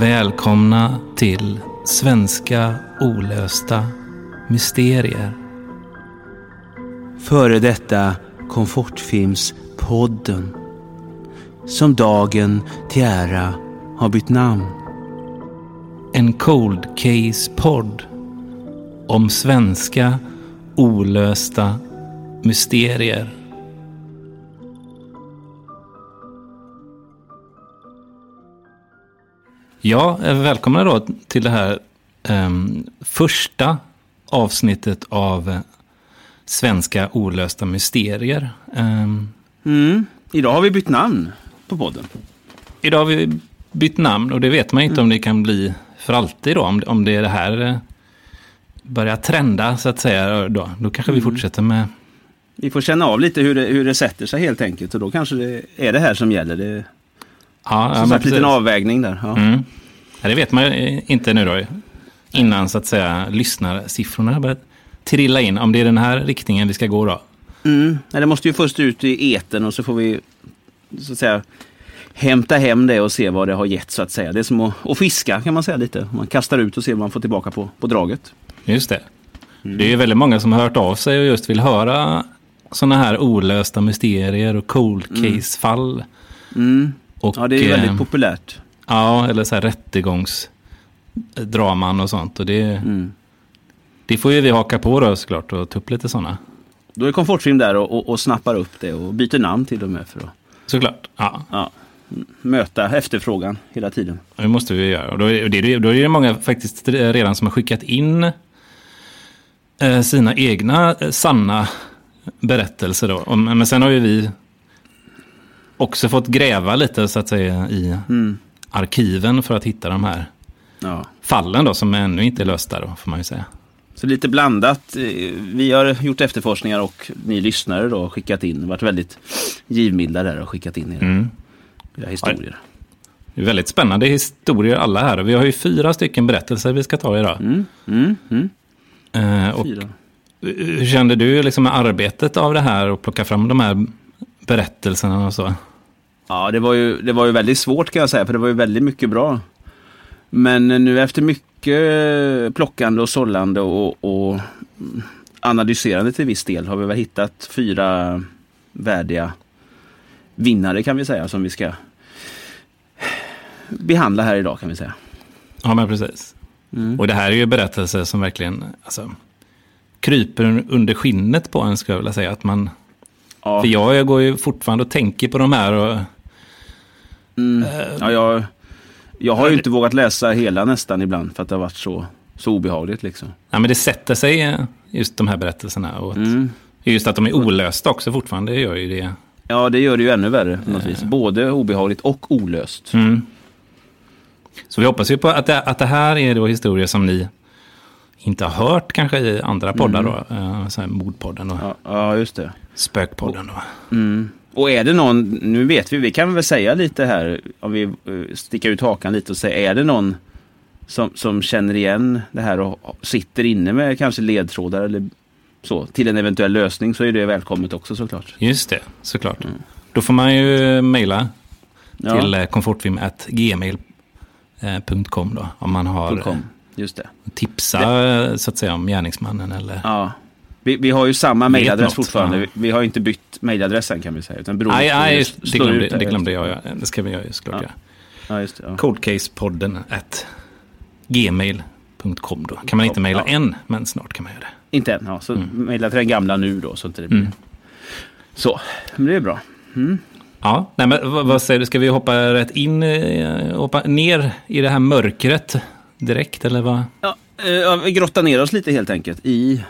Välkomna till Svenska olösta mysterier. Före detta Komfortfilmspodden. Som dagen till ära har bytt namn. En cold case-podd om svenska olösta mysterier. Ja, välkomna då till det här um, första avsnittet av Svenska olösta mysterier. Um, Mm. Idag har vi bytt namn på podden. idag har vi bytt namn och det vet man inte om det kan bli för alltid då. Om, om det är det här eh, börjar trenda så att säga. Då, då kanske vi fortsätter med... Vi får känna av lite hur det, hur det sätter sig helt enkelt. Och då kanske det är det här som gäller. Det Ja, ja, som men sagt en liten avvägning där. Ja. Mm. Ja, det vet man inte nu då. Innan så att säga lyssnarsiffrorna börjar trilla in. Om det är den här riktningen vi ska gå då. Mm. Nej, det måste ju först ut i eten och så får vi så att säga hämta hem det och se vad det har gett så att säga. Det är som att, att fiska kan man säga lite. Man kastar ut och ser vad man får tillbaka på, på draget. Just det. Det är väldigt många som har hört av sig och just vill höra sådana här olösta mysterier och cold case-fall. Mm. Och, Ja, det är väldigt eh, populärt. Ja, eller så här rättegångsdraman och sånt. Och det, Mm. Det får ju vi haka på då såklart och ta upp lite sådana. Då är komfortfilm där och, och, och snappar upp det och byter namn till och med för att Såklart. Ja, ja, möta efterfrågan hela tiden. det måste vi göra. Och då, är- det, då är det många faktiskt redan som har skickat in eh, sina egna eh, sanna berättelser. Då. Men sen har ju vi också fått gräva lite så att säga i Mm. arkiven för att hitta de här Ja. fallen då, som ännu inte är lösta då, får man ju säga. Så lite blandat. Eh, Vi har gjort efterforskningar och ni lyssnare då har skickat in, varit väldigt givmilda där och skickat in era, Mm. era historier. Det är väldigt spännande historier alla här. Vi har ju fyra stycken berättelser vi ska ta idag. Mm, mm, mm. Eh, och Fyra. hur kände du liksom med arbetet av det här och plocka fram de här berättelserna och så? Ja, det var, ju, det var ju väldigt svårt kan jag säga, för det var ju väldigt mycket bra. Men nu efter mycket plockande och sållande och, och analyserande till viss del har vi väl hittat fyra värdiga vinnare kan vi säga som vi ska behandla här idag kan vi säga. Ja, men precis. Mm. Och det här är ju berättelser som verkligen alltså, kryper under skinnet på en, skulle jag vilja säga. Att man, Ja, För jag går ju fortfarande och tänker på de här och mm. ja, jag, jag har ju inte vågat läsa hela nästan ibland för att det har varit så, så obehagligt liksom. ja, men det sätter sig eh, just de här berättelserna. Och att, Mm. Just att de är olösta också fortfarande gör ju det. Ja, det gör det ju ännu värre på något vis. Både obehagligt och olöst. Mm. Så vi hoppas ju på att det, att det här är då historier som ni inte har hört kanske i andra poddar då. eh, Så här mordpodden och Ja, ja just det. spökpodden. Och. Mm. Och är det någon, nu vet vi, vi kan väl säga lite här, om vi eh, sticker ut hakan lite och säger, är det någon som, som känner igen det här och sitter inne med kanske ledtrådar eller så till en eventuell lösning så är det välkommet också såklart. Just det, såklart. Då får man ju mejla Ja, till eh, komfortfilm.gmail.com då. Om man har. Just det. eh, tipsa så att säga om gärningsmannen eller... Ja. Vi, vi har ju samma mejladress fortfarande. Vi, vi har inte bytt mejladress än kan vi säga. Utan beroende nej, just, det, glömde, där. det glömde jag. ja. Det ska vi göra såklart. Ja. Ja. Just det. Ja. Coldcasepodden at gmail.com då. Kan man inte mejla Ja. än, men snart kan man göra det. Inte än, ja. Så Mm. mejla till den gamla nu då så inte det blir... Så, men det är bra. Ja, nej, men vad, vad säger du? Ska vi hoppa rätt in, eh, hoppa ner i det här mörkret direkt eller vad? Ja, eh, vi grottar ner oss lite helt enkelt i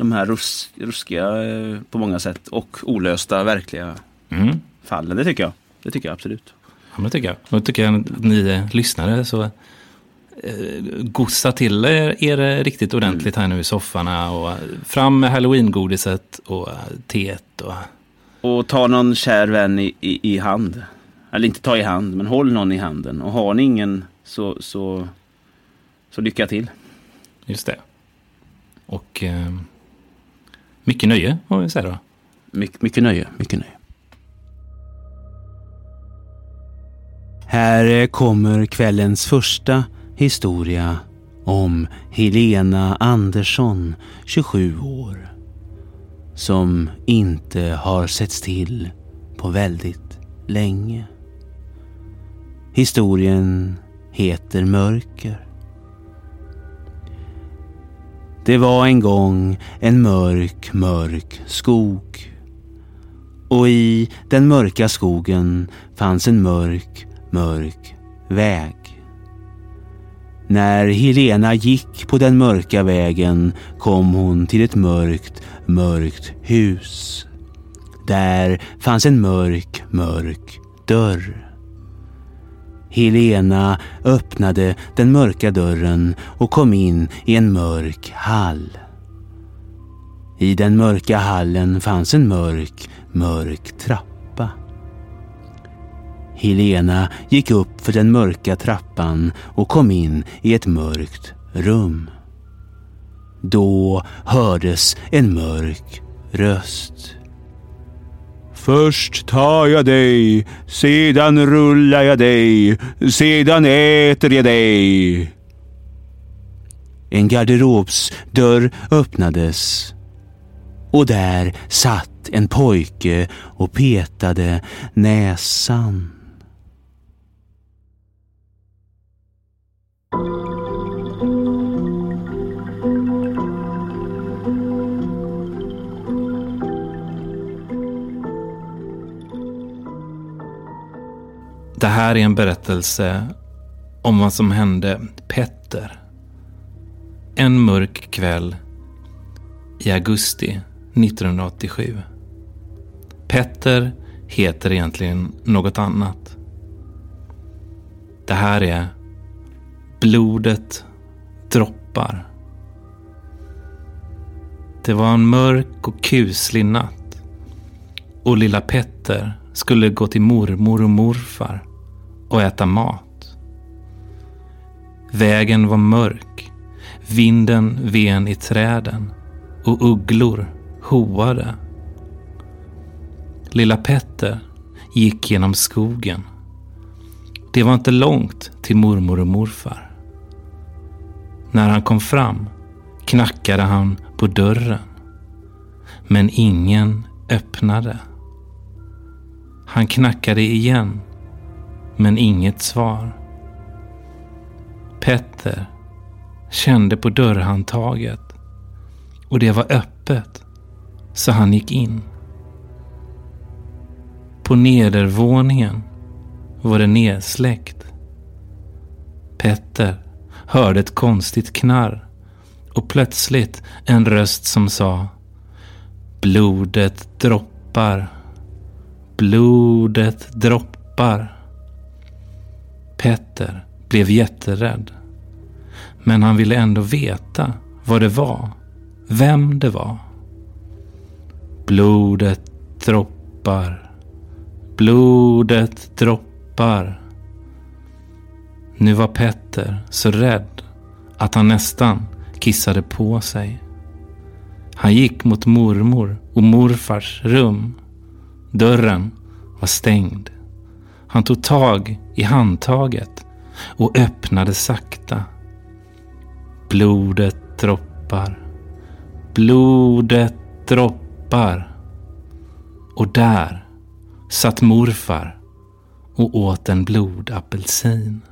de här rus, ruskiga eh, på många sätt och olösta verkliga Mm. fallen. Det tycker jag. Det tycker jag absolut. Ja, men tycker jag. Då tycker jag att ni eh, lyssnare så eh, gossa till er, er riktigt ordentligt här nu i soffarna. Och fram med halloween-godiset och teet. Och... och ta någon kär vän i, i, i hand. Eller inte ta i hand, men håll någon i handen. Och har ni ingen så, så, så lycka till. Just det. Och eh, mycket nöje, får vi säga då. My, mycket nöje, mycket nöje. Här kommer kvällens första historia om Helena Andersson, 27 år, som inte har setts till på väldigt länge. Historien heter Mörker. Det var en gång en mörk, mörk skog. Och i den mörka skogen fanns en mörk, mörk väg. När Helena gick på den mörka vägen kom hon till ett mörkt, mörkt hus. Där fanns en mörk, mörk dörr. Helena öppnade den mörka dörren och kom in i en mörk hall. I den mörka hallen fanns en mörk, mörk trappa. Helena gick upp för den mörka trappan och kom in i ett mörkt rum. Då hördes en mörk röst. Först tar jag dig, sedan rullar jag dig, sedan äter jag dig. En garderobsdörr öppnades och där satt en pojke och petade näsan. Det här är en berättelse om vad som hände Petter. En mörk kväll i augusti 1987. Petter heter egentligen något annat. Det här är Blodet droppar. Det var en mörk och kuslig natt och lilla Petter skulle gå till mormor och morfar och äta mat. Vägen var mörk, vinden ven i träden och ugglor hoade. Lilla Petter gick genom skogen. Det var inte långt till mormor och morfar. När han kom fram knackade han på dörren. Men ingen öppnade. Han knackade igen men inget svar. Petter kände på dörrhandtaget och det var öppet så han gick in. På nedervåningen var det nedsläckt. Petter hörde ett konstigt knarr och plötsligt en röst som sa Blodet droppar. Blodet droppar. Petter blev jätterädd. Men han ville ändå veta vad det var. Vem det var. Blodet droppar. Blodet droppar. Nu var Petter så rädd att han nästan kissade på sig. Han gick mot mormor och morfars rum. Dörren var stängd. Han tog tag i handtaget och öppnade sakta. Blodet droppar. Blodet droppar. Och där satt morfar och åt en blodapelsin.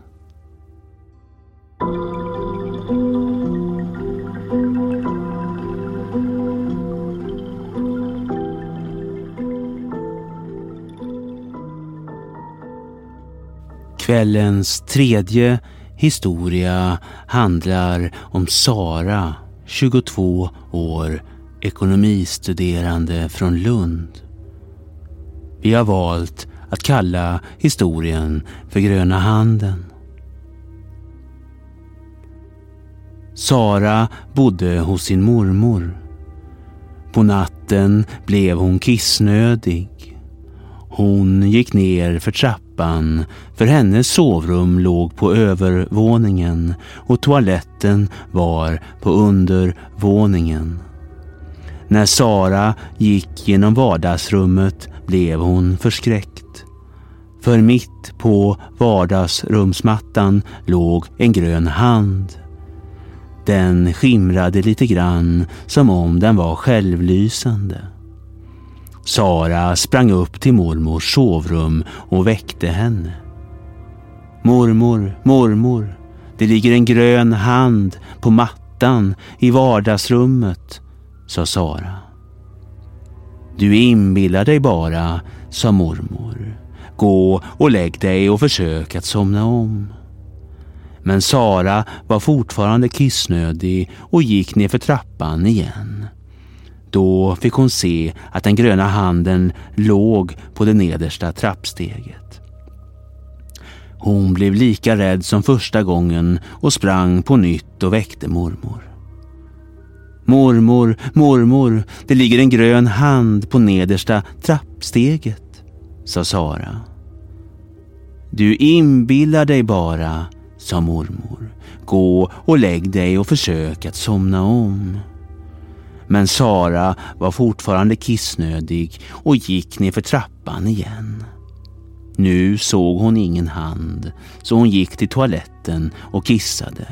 Kvällens tredje historia handlar om Sara, 22 år, ekonomistuderande från Lund. Vi har valt att kalla historien för Gröna handen. Sara bodde hos sin mormor. På natten blev hon kissnödig. Hon gick ner för trappan för hennes sovrum låg på övervåningen och toaletten var på undervåningen. När Sara gick genom vardagsrummet blev hon förskräckt. För mitt på vardagsrumsmattan låg en grön hand. Den skimrade lite grann som om den var självlysande. Sara sprang upp till mormors sovrum och väckte henne. Mormor, mormor, det ligger en grön hand på mattan i vardagsrummet, sa Sara. Du inbillar dig bara, sa mormor. Gå och lägg dig och försök att somna om. Men Sara var fortfarande kissnödig och gick ner för trappan igen. Då fick hon se att den gröna handen låg på det nedersta trappsteget. Hon blev lika rädd som första gången och sprang på nytt och väckte mormor. Mormor, mormor, det ligger en grön hand på nedersta trappsteget, sa Sara. Du inbillar dig bara, sa mormor. Gå och lägg dig och försök att somna om. Men Sara var fortfarande kissnödig och gick ner för trappan igen. Nu såg hon ingen hand så hon gick till toaletten och kissade.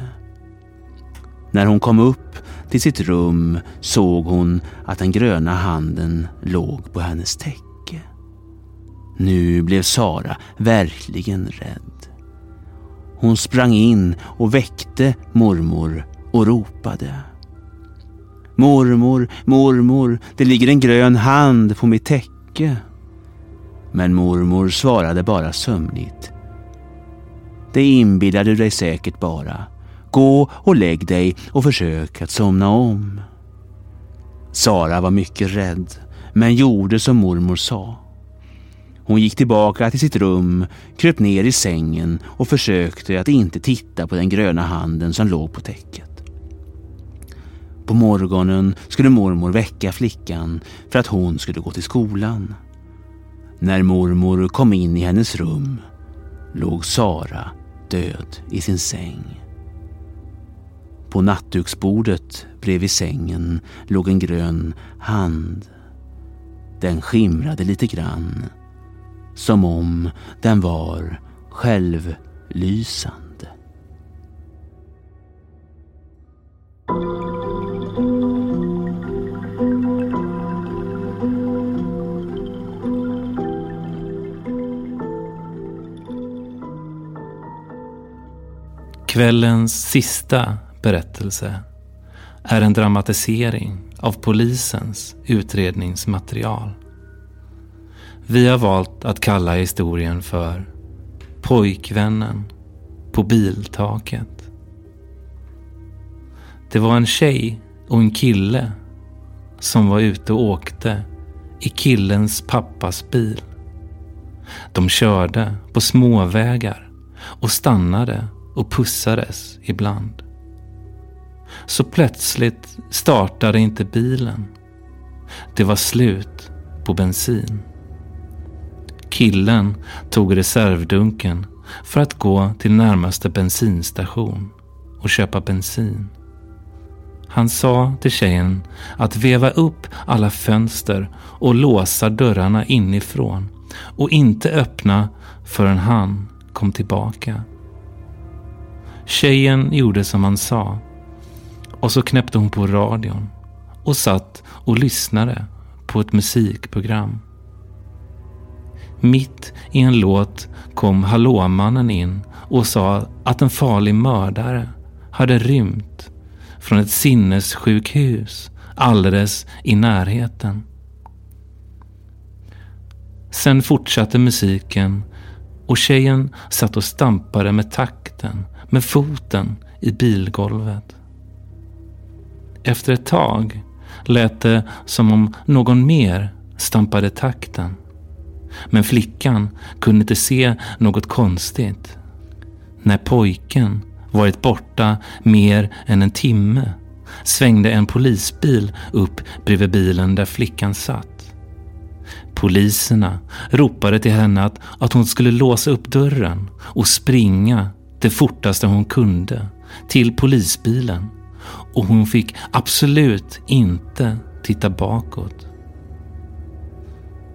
När hon kom upp till sitt rum såg hon att den gröna handen låg på hennes täcke. Nu blev Sara verkligen rädd. Hon sprang in och väckte mormor och ropade. Mormor, mormor, det ligger en grön hand på mitt täcke. Men mormor svarade bara sömnigt. Det inbillar du dig säkert bara. Gå och lägg dig och försök att somna om. Sara var mycket rädd, men gjorde som mormor sa. Hon gick tillbaka till sitt rum, kröp ner i sängen och försökte att inte titta på den gröna handen som låg på täcket. På morgonen skulle mormor väcka flickan för att hon skulle gå till skolan. När mormor kom in i hennes rum låg Sara död i sin säng. På nattduksbordet bredvid sängen låg en grön hand. Den skimrade lite grann som om den var självlysande. Kvällens sista berättelse är en dramatisering av polisens utredningsmaterial. Vi har valt att kalla historien för Pojkvännen på biltaket. Det var en tjej och en kille som var ute och åkte i killens pappas bil. De körde på småvägar och stannade och pussades ibland. Så plötsligt startade inte bilen. Det var slut på bensin. Killen tog reservdunken för att gå till närmaste bensinstation och köpa bensin. Han sa till tjejen att veva upp alla fönster och låsa dörrarna inifrån och inte öppna förrän han kom tillbaka. Tjejen gjorde som han sa och så knäppte hon på radion och satt och lyssnade på ett musikprogram. Mitt i en låt kom Hallåmannen in och sa att en farlig mördare hade rymt från ett sinnessjukhus alldeles i närheten. Sen fortsatte musiken och tjejen satt och stampade med takten med foten i bilgolvet. Efter ett tag lät det som om någon mer stampade takten. Men flickan kunde inte se något konstigt. När pojken varit borta mer än en timme svängde en polisbil upp bredvid bilen där flickan satt. Poliserna ropade till henne att, att hon skulle låsa upp dörren och springa det fortaste hon kunde till polisbilen och hon fick absolut inte titta bakåt.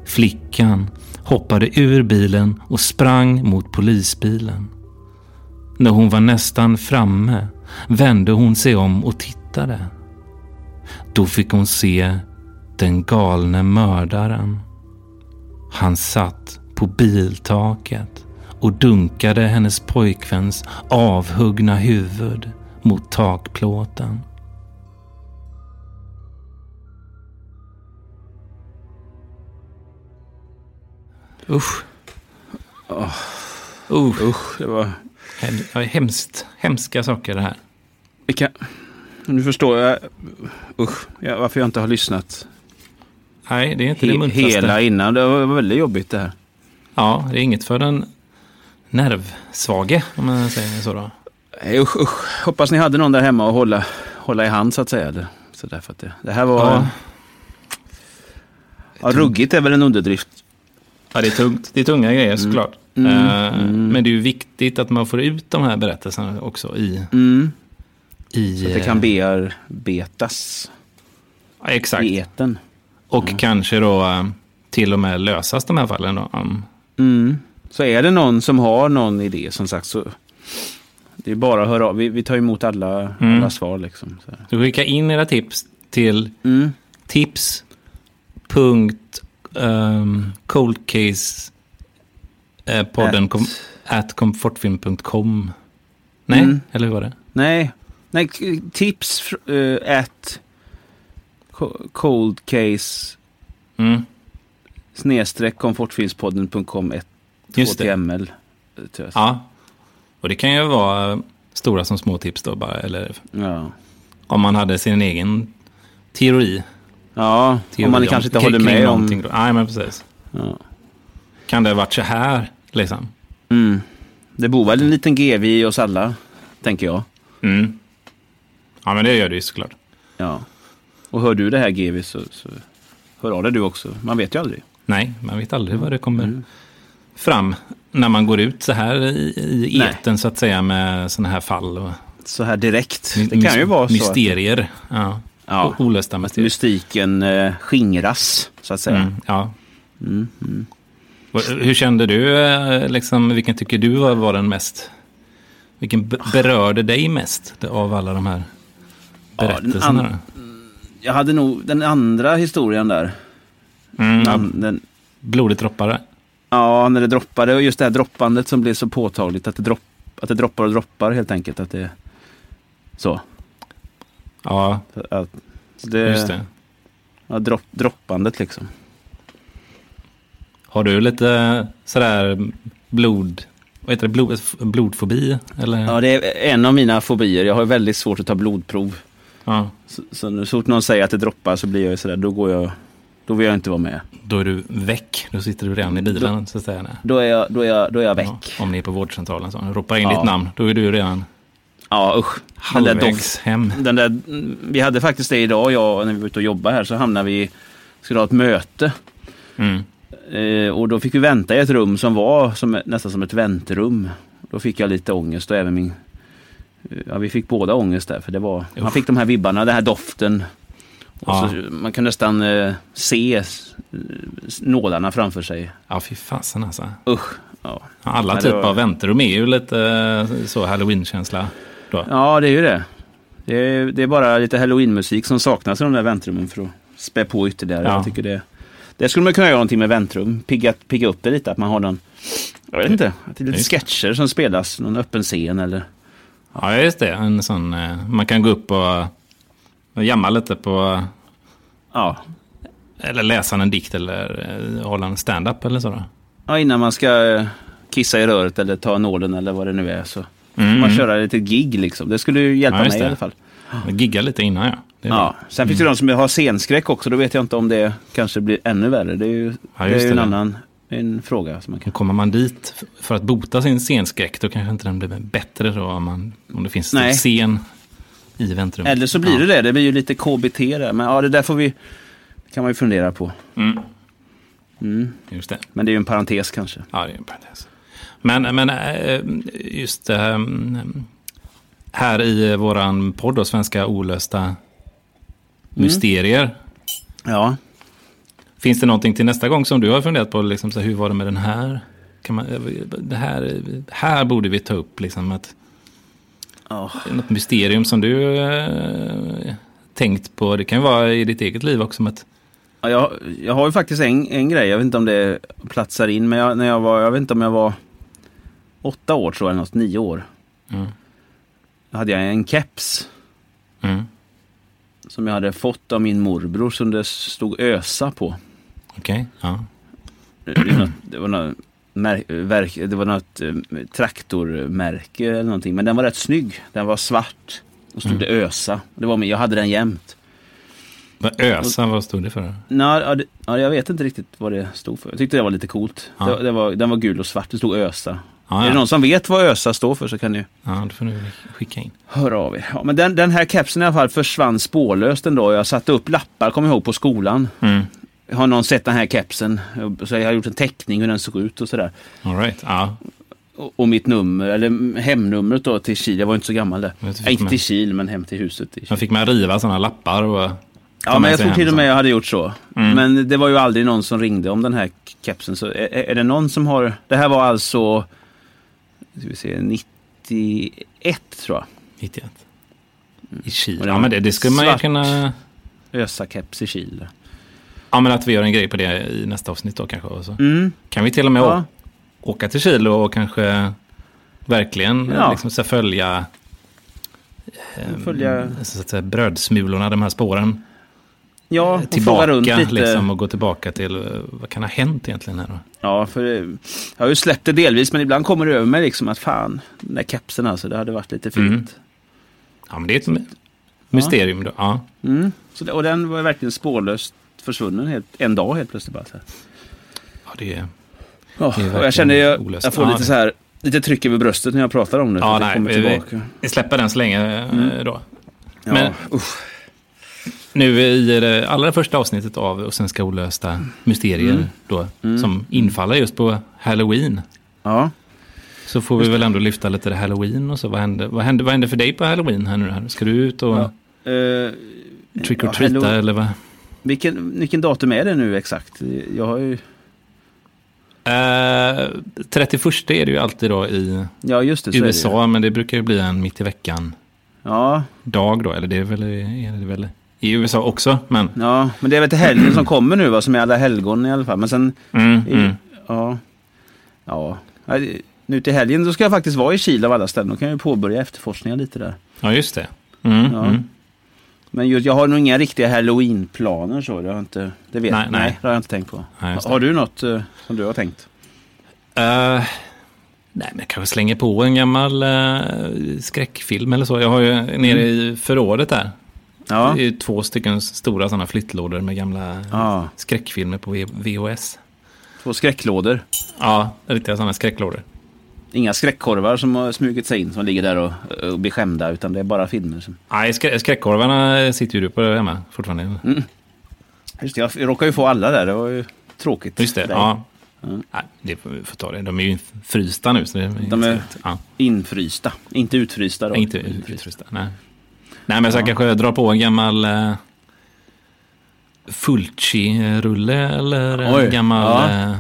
Flickan hoppade ur bilen och sprang mot polisbilen. När hon var nästan framme vände hon sig om och tittade. Då fick hon se den galne mördaren. Han satt på biltaket och dunkade hennes pojkväns avhuggna huvud mot takplåten. Usch. Oh. Usch. Usch, det var... Hem, hemskt, hemska saker det här. Vilka... Nu förstår jag usch, ja, varför jag inte har lyssnat Nej, det är inte det he muntraste. hela innan. Det var väldigt jobbigt det här. Ja, det är inget för den nervsvage, om man säger så då. Nej, usch, usch. Hoppas ni hade någon där hemma att hålla, hålla i hand så att säga. Det, så därför att det, det här var... Ja. Ja, ruggigt är väl en underdrift. Ja, det är tungt. Det är tunga grejer såklart. Mm, Eh, mm. Men det är ju viktigt att man får ut de här berättelserna också i... Mm. i Så att det kan bearbetas ja, exakt. i eten. Och kanske då eh, till och med lösas de här fallen då. Mm. Så är det någon som har någon idé som sagt så det är bara att höra av. Vi, vi tar emot alla, Mm. alla svar liksom. Så. du skickar in era tips till Mm. tips. Um, coldcase eh, podden At- kom, at comfortfilm.com. Nej, Mm. eller hur var det? Nej, nej tips uh, at co- cold case Mm. snedstreck komfortfilmspodden.com 1 Just det. HTML. tror jag. Ja. Och det kan ju vara stora som små tips då bara. Eller Ja. om man hade sin egen teori. ja, teori om man kanske inte kring- håller med om... Då. Nej, men precis. Ja. Kan det ha varit så här, liksom? Mm. Det bor väl en liten GV i oss alla, tänker jag. Mm. Ja, men det gör det ju såklart. Ja. Och hör du det här GV så, så hör av dig du också. Man vet ju aldrig. Nej, man vet aldrig vad det kommer Mm. Fram när man går ut så här i, i Nej. eten så att säga med sådana här fall. Och Så här direkt. Det kan ju vara så Mysterier. Ja. Ja. Olösta mysterier. mystiken eh, skingras, så att säga. Mm, ja. Mm. Mm. Hur kände du, eh, liksom, vilken tycker du var, den mest, vilken be- berörde dig mest av alla de här Ja, berättelserna? an- Jag hade nog den andra historien där. mm, ja, Den, den, blodigt droppare. Ja, när det droppade och just det här droppandet som blev så påtagligt. Att det, dropp, att det droppar och droppar helt enkelt. Att det, så. Ja, Att det, just det. Ja, dropp, droppandet liksom. Har du lite sådär blod, vad heter det, blod, blodfobi? Eller? Ja, det är en av mina fobier. Jag har väldigt svårt att ta blodprov. Ja, Så, så, så fort någon säger att det droppar så blir jag sådär, då går jag, då vill jag inte vara med. då är du väck. Då sitter du redan i bilen så att säga. Då är jag, då är jag, då är jag väck. Ja, om ni är på vårdcentralen så ropar in Ja. ditt namn. Då är du redan Ja, usch. Halvvägs hem. den där, vi hade faktiskt det idag, jag, när vi var ute och jobbade här, så hamnade vi, skulle ha ett möte. Mm. Eh, och då fick vi vänta i ett rum som var som, nästan som ett väntrum. Då fick jag lite ångest och även min... Ja, vi fick båda ångest där, för det var... Man fick de här vibbarna, den här doften. Ja. så, man kan nästan eh, se nålarna framför sig. Ja, fy fasen alltså. Usch. Ja. Alla typer var- av väntrum är ju lite eh, så halloween-känsla. Då. ja, det är ju det. Det är, det är bara lite halloween-musik som saknas i de där väntrummen för att spä på ytterligare. Ja. Jag tycker det, det skulle man kunna göra någonting med väntrum. Pigga, pigga upp det lite, att man har någon... Jag vet inte, att det är lite Just. sketcher som spelas, någon öppen scen eller... Ja, just det. En sån, eh, man kan gå upp och jamma lite på, Ja, eller läsa en dikt eller eh, hålla en stand-up eller så. Då. Ja, innan man ska eh, kissa i röret eller ta nålen eller vad det nu är. Så Mm. man köra lite gig liksom. Det skulle ju hjälpa Ja, mig i det. alla fall. Gigga lite innan ja. Det Ja. bra. Sen finns det de som har scenskräck också. Då vet jag inte om det kanske blir ännu värre. Det är ju, Ja, det är ju en det. annan Det en fråga som man kan... Kommer man dit för att bota sin scenskräck då kanske inte den blir bättre då om, man, om det finns Nej. en scen i väntrummet. Eller så blir det det. Det blir ju lite KBT där. Men ja, det där får vi... Kan man ju fundera på. Mm. Mm. Just det. Men det är ju en parentes kanske. Ja, det är en parentes. Men, men eh, just eh, här i våran podd, då, Svenska olösta mysterier. Ja. Finns det någonting till nästa gång som du har funderat på? Liksom, så hur var det med den här? Kan man, det här, här borde vi ta upp liksom, att, Ja. något mysterium som du eh, tänkt på. Det kan ju vara i ditt eget liv också. Att, Ja, jag, jag har ju faktiskt en, en grej, jag vet inte om det platsar in, men jag, när jag var, jag vet inte om jag var åtta år tror jag, eller något, nio år. mm, Då hade jag en keps mm, som jag hade fått av min morbror som det stod ÖSA på. Okej, ja. Det, det, var något, det var något eh, traktormärke eller någonting, men den var rätt snygg. Den var svart och stod det ÖSA. Det var, min- jag hade den jämt. Vad Ösa, vad stod det för? Nå, ja, jag vet inte riktigt vad det stod för. Jag tyckte det var lite coolt. Ja. Det, det var, den var gul och svart, det stod ÖSA. Ja, Är det någon som vet vad ÖSA står för så kan ni ja, det får du skicka in. höra av er. Ja, men den, den här kepsen i alla fall försvann spårlöst en dag. Jag satte upp lappar, kommer jag ihåg, på skolan. Mm. Har någon sett den här kepsen? Så jag har gjort en teckning hur den såg ut och sådär. All right, ja. Och, och mitt nummer, eller hemnumret då till Kil. Jag var inte så gammal där. Vet inte, till Kil, men hem till huset. I Kil. Man fick man riva sådana lappar och... Ja, men jag tror till och med jag... hade gjort så. Mm. Men det var ju aldrig någon som ringde om den här kepsen. Så är, är det någon som har... Det här var alltså... Ska vi se, 91 tror jag. 91. I Kil. Ja, men det, det skulle man ju kunna... ÖSA-keps i Kil. Ja, men att vi gör en grej på det i nästa avsnitt då kanske. Och så. Mm. Kan vi till och med Ja. åka till Kil och kanske verkligen Ja. liksom, så följa, Följa- så att säga, brödsmulorna, de här spåren. Ja, och tillbaka runt lite. liksom, och gå tillbaka till eh, vad kan ha hänt egentligen här då? Ja, för jag har ju släppt det delvis, men ibland kommer det över mig liksom att fan, den där kepsen alltså, det hade varit lite fint. Mm. Ja, men det är ett my- mysterium då. Ja. Mm. Så och den var verkligen spårlöst försvunnen helt, en dag helt plötsligt bara. Så här. ja, det är... Ja, och verkligen jag känner jag, jag får lite det- så här, lite tryck över bröstet när jag pratar om det. Ja, det nej, kommer vi- vi- släpper den så länge eh, Mm. då. Ja, Men- usch. Nu i det allra första avsnittet av Svenska olösta mysterier Mm. då, Mm. som infaller just på Halloween. ja. Så får vi väl ändå lyfta lite det Halloween och så. Vad händer, vad händer, vad händer för dig på Halloween här nu? Här? Ska du ut och Ja. Eh, trick or treata eller vad? Vilken, vilken datum är det nu exakt? Jag har ju... Eh, 31 är det ju alltid då i Ja, det. Är det. USA, men det brukar ju bli en mitt i veckan Ja, dag då. Eller det är väl, är det väl i USA också, men... ja, men det är väl till helgen som kommer nu, va, som är alla helgon i alla fall. Men sen Mm, I- mm. Ja. Ja. Nu till helgen då ska jag faktiskt vara i Kil av alla ställen. Då kan jag ju påbörja efterforskningar lite där. Ja, just det. Mm, Ja. Mm. Men just, jag har nog inga riktiga halloween-planer så. Det, har inte, det vet Nej, jag. nej. Nej, har jag inte tänkt på. Det. har du något eh, som du har tänkt? Eh, nej, men jag kanske slänger på en gammal uh, skräckfilm eller så. Jag har ju nere i förrådet där. Mm. Ja. Det är ju två stycken stora sådana flyttlådor med gamla ja. skräckfilmer på VHS. Två skräcklådor. Ja, riktiga sådana skräcklådor. Inga skräckkorvar som har smugit sig in som ligger där och, och blir skämda. Utan det är bara filmer. Som... Nej, skrä- skräckkorvarna sitter ju du på hemma fortfarande. Mm. Just det, jag råkade ju få alla där. Det var ju tråkigt. Just det, ja. Mm. Nej, det får vi ta det. De är ju frysta nu. Så det är De är- ja, Infrysta. Inte utfrysta då. inte utfrysta. Nej. Nej, men så jag kanske drar på en gammal uh, Fulci-rulle eller en Oj, gammal... ja. eh,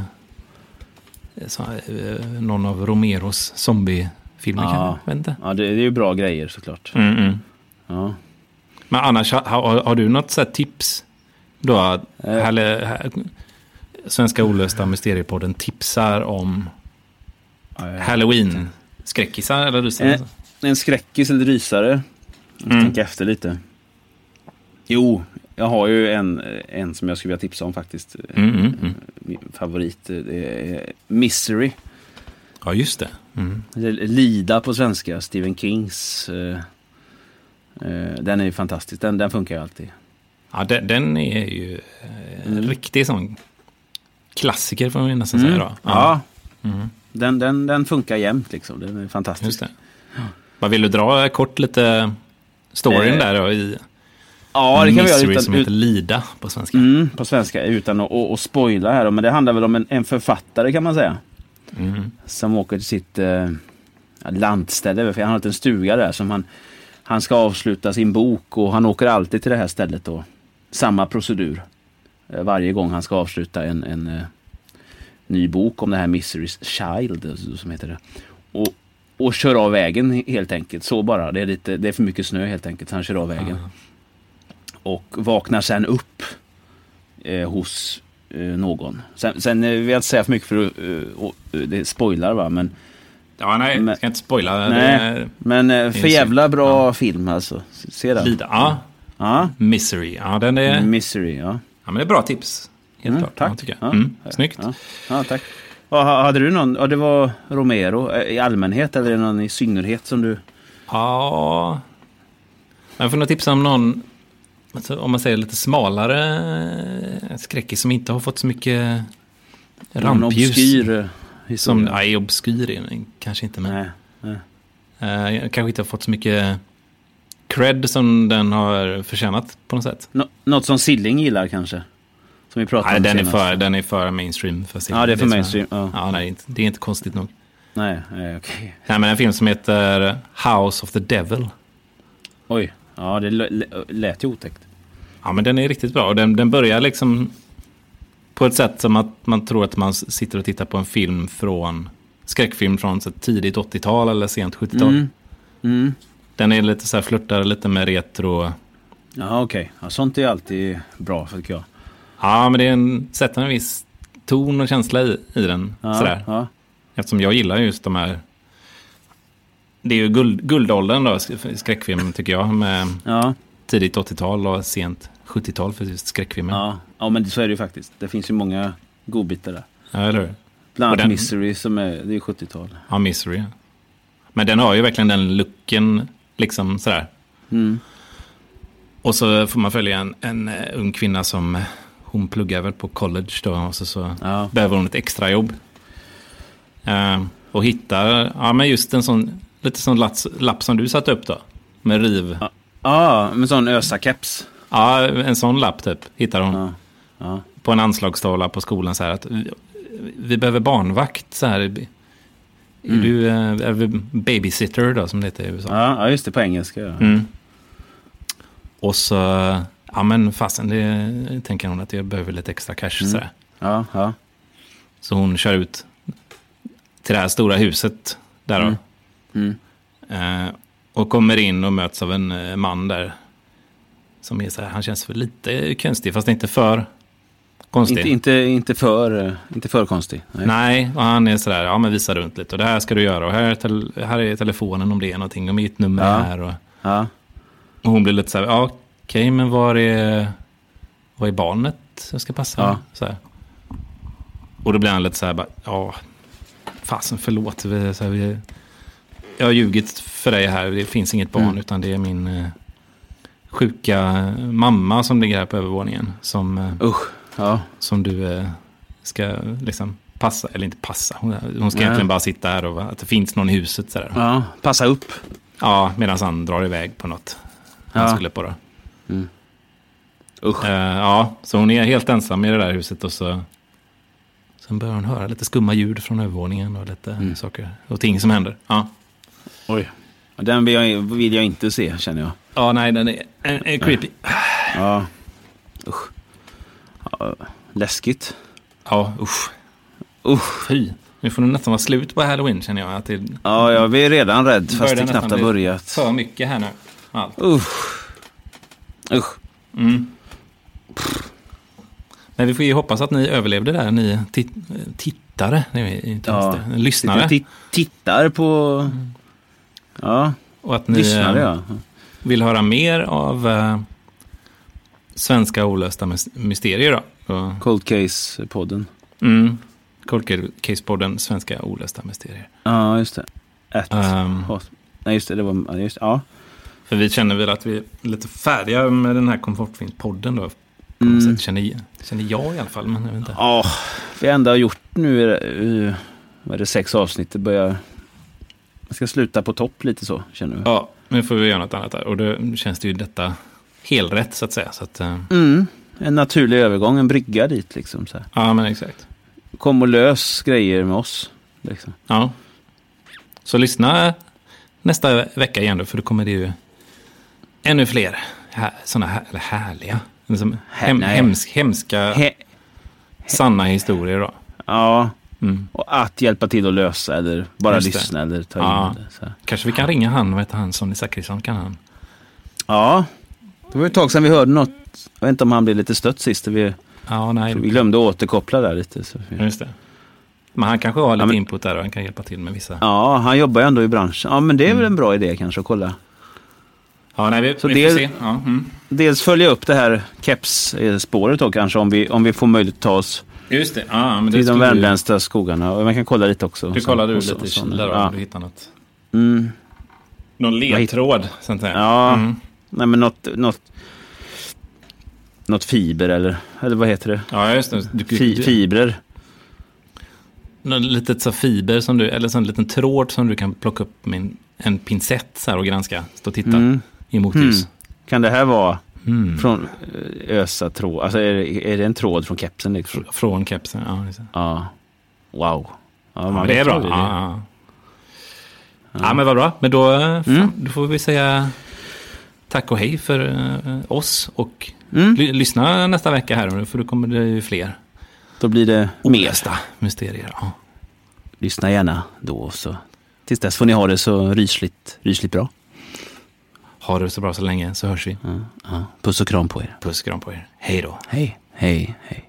så, eh, någon av Romeros zombiefilmer Ja. inte. Ja, det, det är ju bra grejer såklart. Mm, mm. Ja. Men annars, har, har, du något så tips? Då, att Eh. här, Svenska olösta mysteriepodden tipsar om Ja, halloween-skräckisar eller rysare? Eh, En skräckis eller rysare. Mm. tänker efter lite. Jo, jag har ju en, en som jag skulle vilja tipsa om faktiskt. Mm, mm, mm. Min favorit. eh, Det är Misery. Ja, just det. Mm. Lida på svenska. Stephen Kings. eh, eh, Den är ju fantastisk. Den, den funkar ju alltid. Ja, den, den är ju eh, en Mm. riktig sån klassiker får man nästan säga då. Ja. Den, den, den funkar jämt liksom. Den är fantastisk. Just det. Vad vill du dra kort lite storyn Eh, där då i Ja, det kan vi göra utan, som heter Lida på svenska. Mm, på svenska utan att, att, att spoila här. då. Men det handlar väl om en, en författare kan man säga. Mm. Som åker till sitt eh, lantställe. För han har en stuga där som han, han ska avsluta sin bok. Och han åker alltid till det här stället. då. Samma procedur. Eh, varje gång han ska avsluta en, en eh, ny bok om det här Misery's Child. eh, Som heter det. Och, och kör av vägen helt enkelt. Så bara. Det är, lite, det är för mycket snö helt enkelt. Så han kör av vägen. Och vaknar sen upp eh, hos eh, någon. Sen, sen eh, vill jag inte säga för mycket för eh, och, eh, det spoilar va. Men, Ja, nej, Men- ska inte spoila. nej, men eh, för jävla bra film alltså. Se den. Lida, ja. Ja. Misery, ja den är, Misery, ja. ja men det är bra tips. Helt Mm, klart. tack. Ja, tycker Ja. jag. Mm, snyggt. Ja, ja tack. Ja, ha- hade du någon? Ja, det var Romero i allmänhet eller någon i synnerhet som du... Ja. Jag får nog tipsa om någon, alltså, om man säger lite smalare eh, skräckis som inte har fått så mycket rampljus. obskyr eh, Som, nej, obskyr är kanske inte, men Nej. nej. eh, kanske inte har fått så mycket cred som den har förtjänat på något sätt. Nå- något som Silling gillar kanske? Som vi pratade Nej, om den är, senast. för, den är för mainstream. För Ja, det är för mainstream. Ja. Ja, nej, det är inte- är konstigt nog. Nej, nej okej. Nej, men en film som heter House of the Devil. Oj. Ja, det lät ju otäckt. Ja, men den är riktigt bra. Den, den börjar liksom på ett sätt som att man tror att man sitter och tittar på en film från skräckfilm från så tidigt 80-tal eller sent 70-tal. Mm. Mm. Den är lite så här, flörtar lite med retro. Ja, okej. Ja, sånt är alltid bra, tycker jag. Ja, men det är en, sätter en viss ton och känsla i, i den. Ja, Sådär. Ja. Eftersom jag gillar just de här... Det är ju guld, guldåldern då, sk- skräckfilm tycker jag. Med Ja. tidigt 80-tal och sent 70-tal för just skräckfilmer. Ja. Ja. ja, men så är det ju faktiskt. Det finns ju många godbitar där. eller hur? Bland annat Misery som är, det är 70-tal. Ja, Misery. ja. Men den har ju verkligen den looken, liksom sådär. Mm. Och så får man följa en, en eh, ung kvinna som, eh, hon pluggar väl på college då, och så, så Ja. behöver hon ett extrajobb. Eh, och hittar, ja men just en sån, lite sån lapp, lapp som du satt upp då. Med riv. Ja. Ja, med sån ösa-keps. en sån lapp typ, hittar hon. Ja. Ja. På en anslagstavla på skolan så här att vi, vi behöver barnvakt så här. Är Mm. du eh, är vi babysitter då, som det heter i USA? Ja, ja, just det, på engelska. Ja. Mm. Och så, ja men fasen, det tänker hon att jag behöver lite extra cash. Mm. Sådär. Ja, ja. Så hon kör ut till det här stora huset där då. Mm. Eh, och kommer in och möts av en eh, man där. Som är så här, han känns för lite konstig, fast inte för konstig. Inte, inte, inte, för, eh, inte för konstig. Nej. Nej, och han är sådär, ja men visa runt lite. Och det här ska du göra. Och här är, tel- här är telefonen om det är någonting. Och mitt nummer Ja. här. Och, Ja. och hon blir lite så här, ja okej, men var är, var är barnet jag ska passa? Ja. Så här. Och då blir han lite så här, bara, ja, fasen förlåt. Vi, så här, vi, jag har ljugit för dig här, det finns inget barn Mm. utan det är min eh, sjuka mamma som ligger här på övervåningen. Som, eh, Usch. Ja. som du eh, ska liksom passa, eller inte passa. Hon, hon ska Nej. egentligen bara sitta här och att det finns någon i huset sådär. Ja, ja. Passa upp. ja medan han drar iväg på något han Ja. skulle på då. Usch. Eh, ja, så hon är helt ensam i det där huset och så sen börjar hon höra lite skumma ljud från övervåningen och lite Mm. saker och ting som händer. Ja, Oj. Den vill jag, vill jag inte se, känner jag. ja nej, den är, är, är creepy. Ja. Usch. Ja, läskigt. Ja, usch. Usch. Fy. Nu får det nästan vara slut på halloween känner jag. Att det Ja, jag är redan rädd fast det knappt har börjat. För mycket här nu. Allt. Usch. Usch. Mm. Men vi får ju hoppas att ni överlevde där, ni tit tittare. Inte Ja. det. Lyssnare. Tittar på... Ja, Och att ni lyssnare ja. vill höra mer av eh, svenska olösta mys- mysterier. Då. Cold Case-podden. mm, Cold Case-podden Svenska olösta mysterier. Ja, just det. Ett. Hot. Nej, just det. det var, just, ja. för vi känner väl att vi är lite färdiga med den här komfortfilmpodden då. Mm. känner, känner jag i alla fall, men jag vet inte. Ja, vi ändå har gjort nu, eh, vad är det, sex avsnitt. Det börjar... Jag ska sluta på topp lite så, känner du? Ja, nu får vi göra något annat där. Och då känns det ju detta helrätt så att säga. Så att, eh, Mm, en naturlig övergång, en brygga dit liksom. Så här. ja, men exakt. Kom och lös grejer med oss. Liksom. Ja. Så lyssna nästa vecka igen då, för då kommer det ju ännu fler här, sådana här, eller härliga, liksom hem, nej. hems, hemska, He- sanna historier då. ja, Mm. och att hjälpa till att lösa eller bara det. lyssna eller ta in Ja. det. Så här. Kanske vi kan ringa han, vad heter han, Sonny Zachrisson kan han? Ja, det var ett tag sedan vi hörde något. Jag vet inte om han blev lite stött sist. Vi, Ja, nej, vi glömde återkoppla där lite. Så. just det. Men han kanske har lite Ja, men- input där och han kan hjälpa till med vissa. Ja, han jobbar ju ändå i branschen. Ja, men det är väl en bra idé kanske att kolla. Ja, nej, vi, Så vi det- se. Ja, mm. Dels följa upp det här keps-spåret då kanske om vi, om vi får möjlighet att ta oss Just det. Ja, men det till de skulle du- värmländska skogarna. Och man kan kolla lite också. Du Så- kollade du så- lite i. Kila då, Ja. om du hittade något. Mm. Någon ledtråd, sånt där. Ja, Mm. nej men något, något, något fiber eller, eller vad heter det? Ja, just det. Du, Fi, fibrer. något litet så fiber som du, eller sån liten tråd som du kan plocka upp med en, en pincett så här och granska. Stå och titta Mm. i motljus. Kan det här vara Mm. från eh, ösa tråd? Alltså är det, är det en tråd från kepsen? Liksom? Fr- Från kepsen, ja. det. Ja. Wow. Ja, Ja, det är bra. aldrig Ja, det. ja. ja, men vad bra. Men då, eh, fan, då får vi säga tack och hej för eh, oss. Och Mm. ly- lyssna nästa vecka här, för då kommer det ju fler Då blir det olösta mysterier. Ja. Lyssna gärna då. Så. Tills dess får ni ha det så rysligt, rysligt bra. Ha det så bra så länge, så hörs vi. Ja, ja. Puss och kram på er. Puss och kram på er. Hej då. Hej. Hej. Hej.